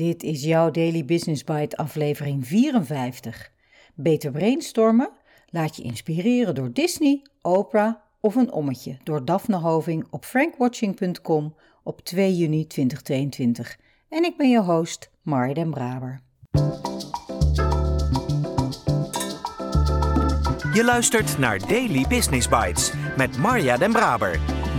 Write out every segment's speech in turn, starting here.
Dit is jouw Daily Business Bite aflevering 54. Beter brainstormen? Laat je inspireren door Disney, Oprah of een ommetje door Daphne Hoving op frankwatching.com op 2 juni 2022. En ik ben je host, Marja den Braber. Je luistert naar Daily Business Bites met Marja den Braber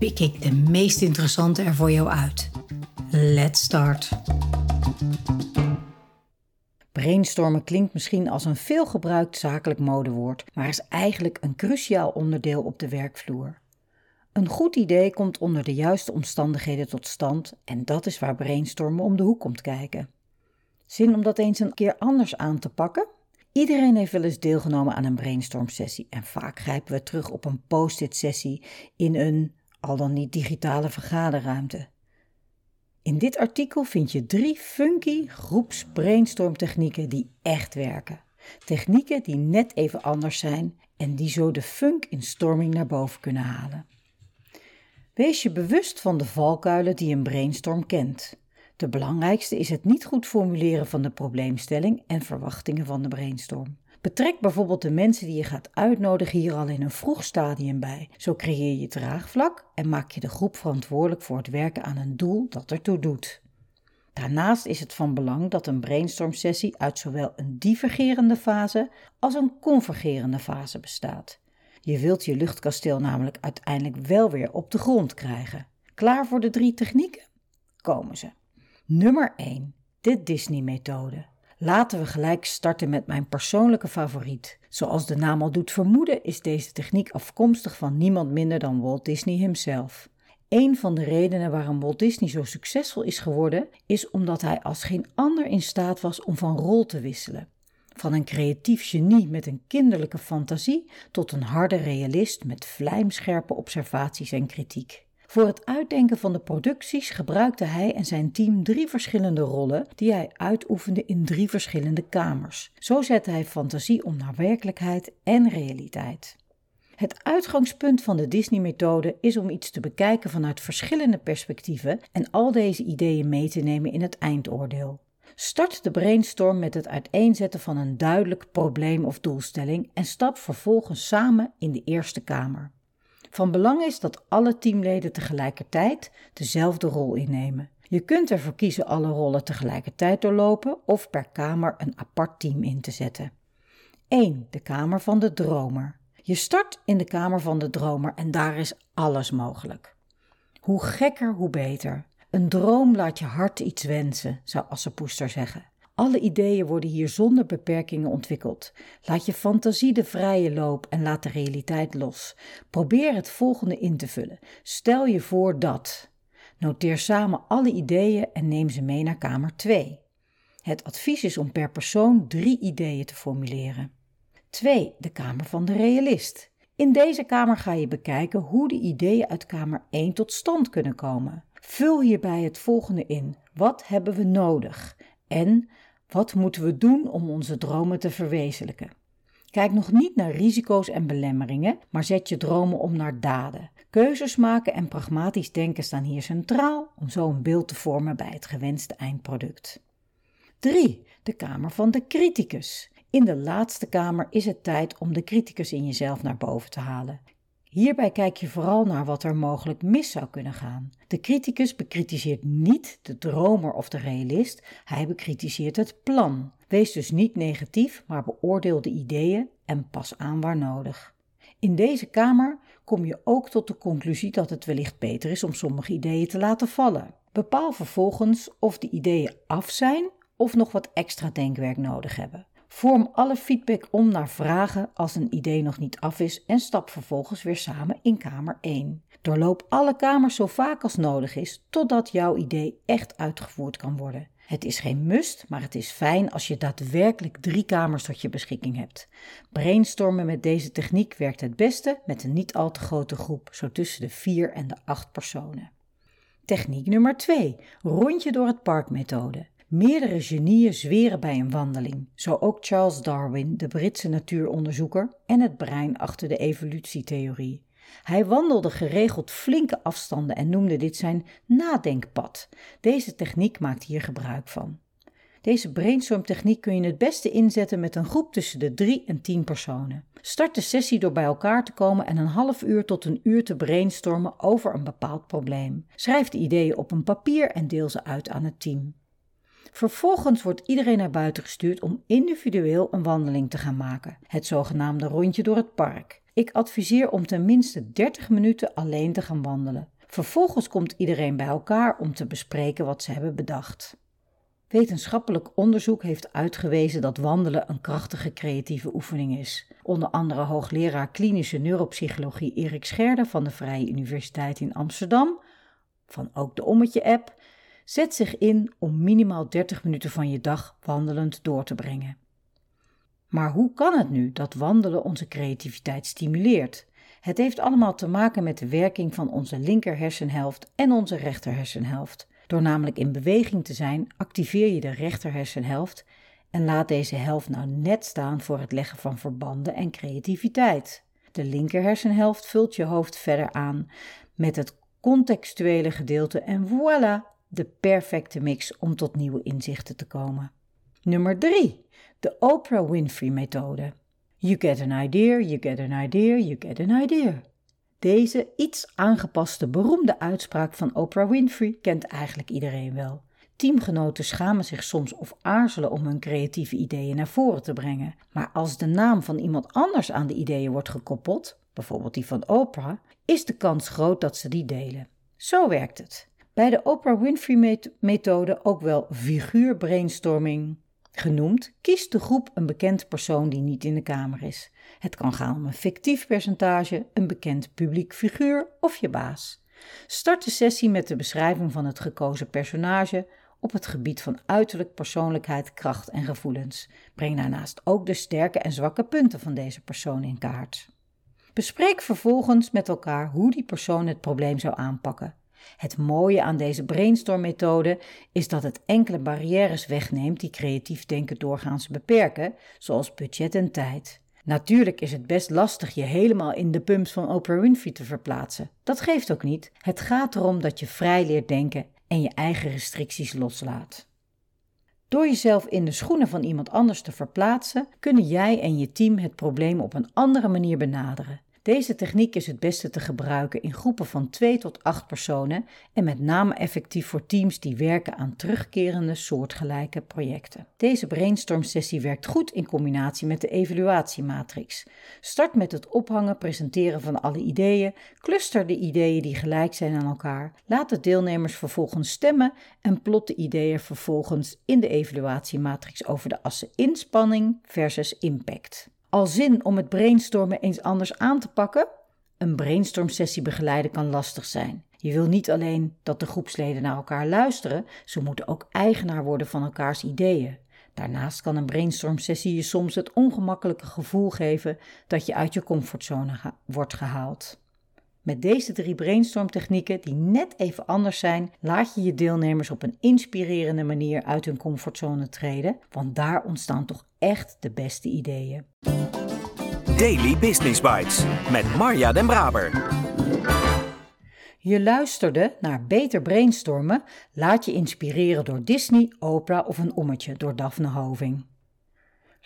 pik ik de meest interessante er voor jou uit. Let's start. Brainstormen klinkt misschien als een veelgebruikt zakelijk modewoord, maar is eigenlijk een cruciaal onderdeel op de werkvloer. Een goed idee komt onder de juiste omstandigheden tot stand en dat is waar brainstormen om de hoek komt kijken. Zin om dat eens een keer anders aan te pakken? Iedereen heeft wel eens deelgenomen aan een brainstorm sessie en vaak grijpen we terug op een post-it sessie in een al dan niet digitale vergaderruimte. In dit artikel vind je drie funky groeps brainstormtechnieken die echt werken. Technieken die net even anders zijn en die zo de funk in storming naar boven kunnen halen. Wees je bewust van de valkuilen die een brainstorm kent. De belangrijkste is het niet goed formuleren van de probleemstelling en verwachtingen van de brainstorm. Betrek bijvoorbeeld de mensen die je gaat uitnodigen hier al in een vroeg stadium bij. Zo creëer je draagvlak en maak je de groep verantwoordelijk voor het werken aan een doel dat ertoe doet. Daarnaast is het van belang dat een brainstorm-sessie uit zowel een divergerende fase als een convergerende fase bestaat. Je wilt je luchtkasteel namelijk uiteindelijk wel weer op de grond krijgen. Klaar voor de drie technieken? Komen ze. Nummer 1. De Disney-methode. Laten we gelijk starten met mijn persoonlijke favoriet. Zoals de naam al doet vermoeden, is deze techniek afkomstig van niemand minder dan Walt Disney himself. Een van de redenen waarom Walt Disney zo succesvol is geworden, is omdat hij als geen ander in staat was om van rol te wisselen. Van een creatief genie met een kinderlijke fantasie tot een harde realist met vlijmscherpe observaties en kritiek. Voor het uitdenken van de producties gebruikte hij en zijn team drie verschillende rollen die hij uitoefende in drie verschillende kamers. Zo zette hij fantasie om naar werkelijkheid en realiteit. Het uitgangspunt van de Disney-methode is om iets te bekijken vanuit verschillende perspectieven en al deze ideeën mee te nemen in het eindoordeel. Start de brainstorm met het uiteenzetten van een duidelijk probleem of doelstelling en stap vervolgens samen in de eerste kamer. Van belang is dat alle teamleden tegelijkertijd dezelfde rol innemen. Je kunt ervoor kiezen alle rollen tegelijkertijd doorlopen of per kamer een apart team in te zetten. 1. De kamer van de dromer. Je start in de kamer van de dromer en daar is alles mogelijk. Hoe gekker, hoe beter. Een droom laat je hart iets wensen, zou Assepoester zeggen. Alle ideeën worden hier zonder beperkingen ontwikkeld. Laat je fantasie de vrije loop en laat de realiteit los. Probeer het volgende in te vullen. Stel je voor dat. Noteer samen alle ideeën en neem ze mee naar kamer 2. Het advies is om per persoon drie ideeën te formuleren. 2. De kamer van de realist. In deze kamer ga je bekijken hoe de ideeën uit kamer 1 tot stand kunnen komen. Vul hierbij het volgende in. Wat hebben we nodig? En wat moeten we doen om onze dromen te verwezenlijken? Kijk nog niet naar risico's en belemmeringen, maar zet je dromen om naar daden. Keuzes maken en pragmatisch denken staan hier centraal om zo een beeld te vormen bij het gewenste eindproduct. 3. De kamer van de criticus. In de laatste kamer is het tijd om de criticus in jezelf naar boven te halen. Hierbij kijk je vooral naar wat er mogelijk mis zou kunnen gaan. De criticus bekritiseert niet de dromer of de realist, hij bekritiseert het plan. Wees dus niet negatief, maar beoordeel de ideeën en pas aan waar nodig. In deze kamer kom je ook tot de conclusie dat het wellicht beter is om sommige ideeën te laten vallen. Bepaal vervolgens of de ideeën af zijn of nog wat extra denkwerk nodig hebben. Vorm alle feedback om naar vragen als een idee nog niet af is en stap vervolgens weer samen in kamer 1. Doorloop alle kamers zo vaak als nodig is totdat jouw idee echt uitgevoerd kan worden. Het is geen must, maar het is fijn als je daadwerkelijk drie kamers tot je beschikking hebt. Brainstormen met deze techniek werkt het beste met een niet al te grote groep, zo tussen de vier en de acht personen. Techniek nummer 2: rondje door het park methode. Meerdere genieën zweren bij een wandeling, zo ook Charles Darwin, de Britse natuuronderzoeker en het brein achter de evolutietheorie. Hij wandelde geregeld flinke afstanden en noemde dit zijn nadenkpad. Deze techniek maakt hier gebruik van. Deze brainstormtechniek kun je het beste inzetten met een groep tussen de 3 en 10 personen. Start de sessie door bij elkaar te komen en een half uur tot een uur te brainstormen over een bepaald probleem. Schrijf de ideeën op een papier en deel ze uit aan het team. Vervolgens wordt iedereen naar buiten gestuurd om individueel een wandeling te gaan maken, het zogenaamde rondje door het park. Ik adviseer om tenminste 30 minuten alleen te gaan wandelen. Vervolgens komt iedereen bij elkaar om te bespreken wat ze hebben bedacht. Wetenschappelijk onderzoek heeft uitgewezen dat wandelen een krachtige creatieve oefening is. Onder andere hoogleraar klinische neuropsychologie Erik Scherder van de Vrije Universiteit in Amsterdam, van ook de Ommetje-app, zet zich in om minimaal 30 minuten van je dag wandelend door te brengen. Maar hoe kan het nu dat wandelen onze creativiteit stimuleert? Het heeft allemaal te maken met de werking van onze linker hersenhelft en onze rechter hersenhelft. Door namelijk in beweging te zijn, activeer je de rechter hersenhelft en laat deze helft nou net staan voor het leggen van verbanden en creativiteit. De linker hersenhelft vult je hoofd verder aan met het contextuele gedeelte en voilà, de perfecte mix om tot nieuwe inzichten te komen. Nummer 3. De Oprah Winfrey methode. You get an idea, you get an idea, you get an idea. Deze iets aangepaste beroemde uitspraak van Oprah Winfrey kent eigenlijk iedereen wel. Teamgenoten schamen zich soms of aarzelen om hun creatieve ideeën naar voren te brengen. Maar als de naam van iemand anders aan de ideeën wordt gekoppeld, bijvoorbeeld die van Oprah, is de kans groot dat ze die delen. Zo werkt het. Bij de Oprah Winfrey-methode, ook wel figuurbrainstorming genoemd, kiest de groep een bekend persoon die niet in de kamer is. Het kan gaan om een fictief percentage, een bekend publiek figuur of je baas. Start de sessie met de beschrijving van het gekozen personage op het gebied van uiterlijk, persoonlijkheid, kracht en gevoelens. Breng daarnaast ook de sterke en zwakke punten van deze persoon in kaart. Bespreek vervolgens met elkaar hoe die persoon het probleem zou aanpakken. Het mooie aan deze brainstorm-methode is dat het enkele barrières wegneemt die creatief denken doorgaans beperken, zoals budget en tijd. Natuurlijk is het best lastig je helemaal in de pumps van Oprah Winfrey te verplaatsen. Dat geeft ook niet. Het gaat erom dat je vrij leert denken en je eigen restricties loslaat. Door jezelf in de schoenen van iemand anders te verplaatsen, kunnen jij en je team het probleem op een andere manier benaderen. Deze techniek is het beste te gebruiken in groepen van 2 tot 8 personen en met name effectief voor teams die werken aan terugkerende soortgelijke projecten. Deze brainstorm-sessie werkt goed in combinatie met de evaluatiematrix. Start met het ophangen, presenteren van alle ideeën, cluster de ideeën die gelijk zijn aan elkaar, laat de deelnemers vervolgens stemmen en plot de ideeën vervolgens in de evaluatiematrix over de assen inspanning versus impact. Al zin om het brainstormen eens anders aan te pakken? Een brainstormsessie begeleiden kan lastig zijn. Je wil niet alleen dat de groepsleden naar elkaar luisteren, ze moeten ook eigenaar worden van elkaars ideeën. Daarnaast kan een brainstormsessie je soms het ongemakkelijke gevoel geven dat je uit je comfortzone wordt gehaald. Met deze drie brainstormtechnieken, die net even anders zijn, laat je je deelnemers op een inspirerende manier uit hun comfortzone treden, want daar ontstaan toch echt de beste ideeën. Daily Business Bites met Marja Den Braber. Je luisterde naar Beter Brainstormen, laat je inspireren door Disney, Oprah of een ommetje door Daphne Hoving.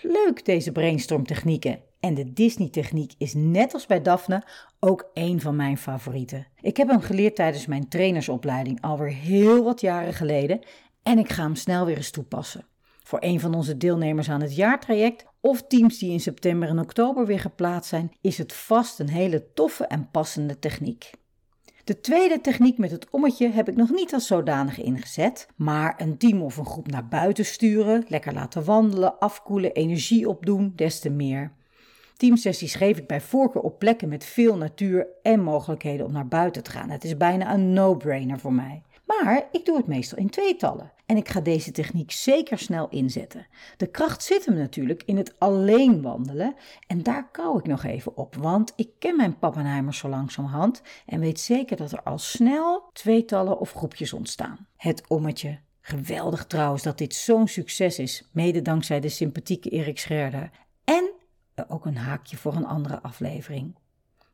Leuk deze brainstormtechnieken en de Disney-techniek is net als bij Daphne ook een van mijn favorieten. Ik heb hem geleerd tijdens mijn trainersopleiding alweer heel wat jaren geleden en ik ga hem snel weer eens toepassen. Voor een van onze deelnemers aan het jaartraject of teams die in september en oktober weer geplaatst zijn, is het vast een hele toffe en passende techniek. De tweede techniek met het ommetje heb ik nog niet als zodanig ingezet, maar een team of een groep naar buiten sturen, lekker laten wandelen, afkoelen, energie opdoen, des te meer. Teamsessies geef ik bij voorkeur op plekken met veel natuur en mogelijkheden om naar buiten te gaan. Het is bijna een no-brainer voor mij. Maar ik doe het meestal in tweetallen. En ik ga deze techniek zeker snel inzetten. De kracht zit hem natuurlijk in het alleen wandelen. En daar kou ik nog even op, want ik ken mijn pappenheimers zo langzamerhand en weet zeker dat er al snel tweetallen of groepjes ontstaan. Het ommetje. Geweldig trouwens dat dit zo'n succes is, mede dankzij de sympathieke Erik Scherder. En ook een haakje voor een andere aflevering.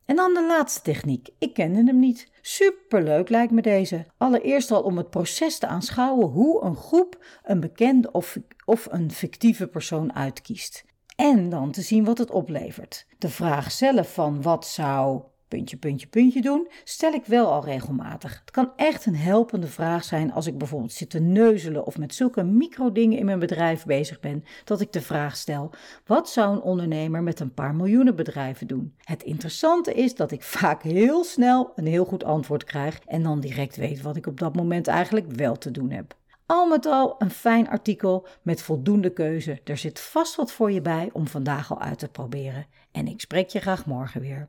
En dan de laatste techniek. Ik kende hem niet. Superleuk lijkt me deze. Allereerst al om het proces te aanschouwen hoe een groep een bekende of, of een fictieve persoon uitkiest. En dan te zien wat het oplevert. De vraag zelf van wat zou puntje, puntje, puntje doen, stel ik wel al regelmatig. Het kan echt een helpende vraag zijn als ik bijvoorbeeld zit te neuzelen of met zulke microdingen in mijn bedrijf bezig ben, dat ik de vraag stel: wat zou een ondernemer met een paar miljoenen bedrijven doen? Het interessante is dat ik vaak heel snel een heel goed antwoord krijg en dan direct weet wat ik op dat moment eigenlijk wel te doen heb. Al met al een fijn artikel met voldoende keuze. Er zit vast wat voor je bij om vandaag al uit te proberen. En ik spreek je graag morgen weer.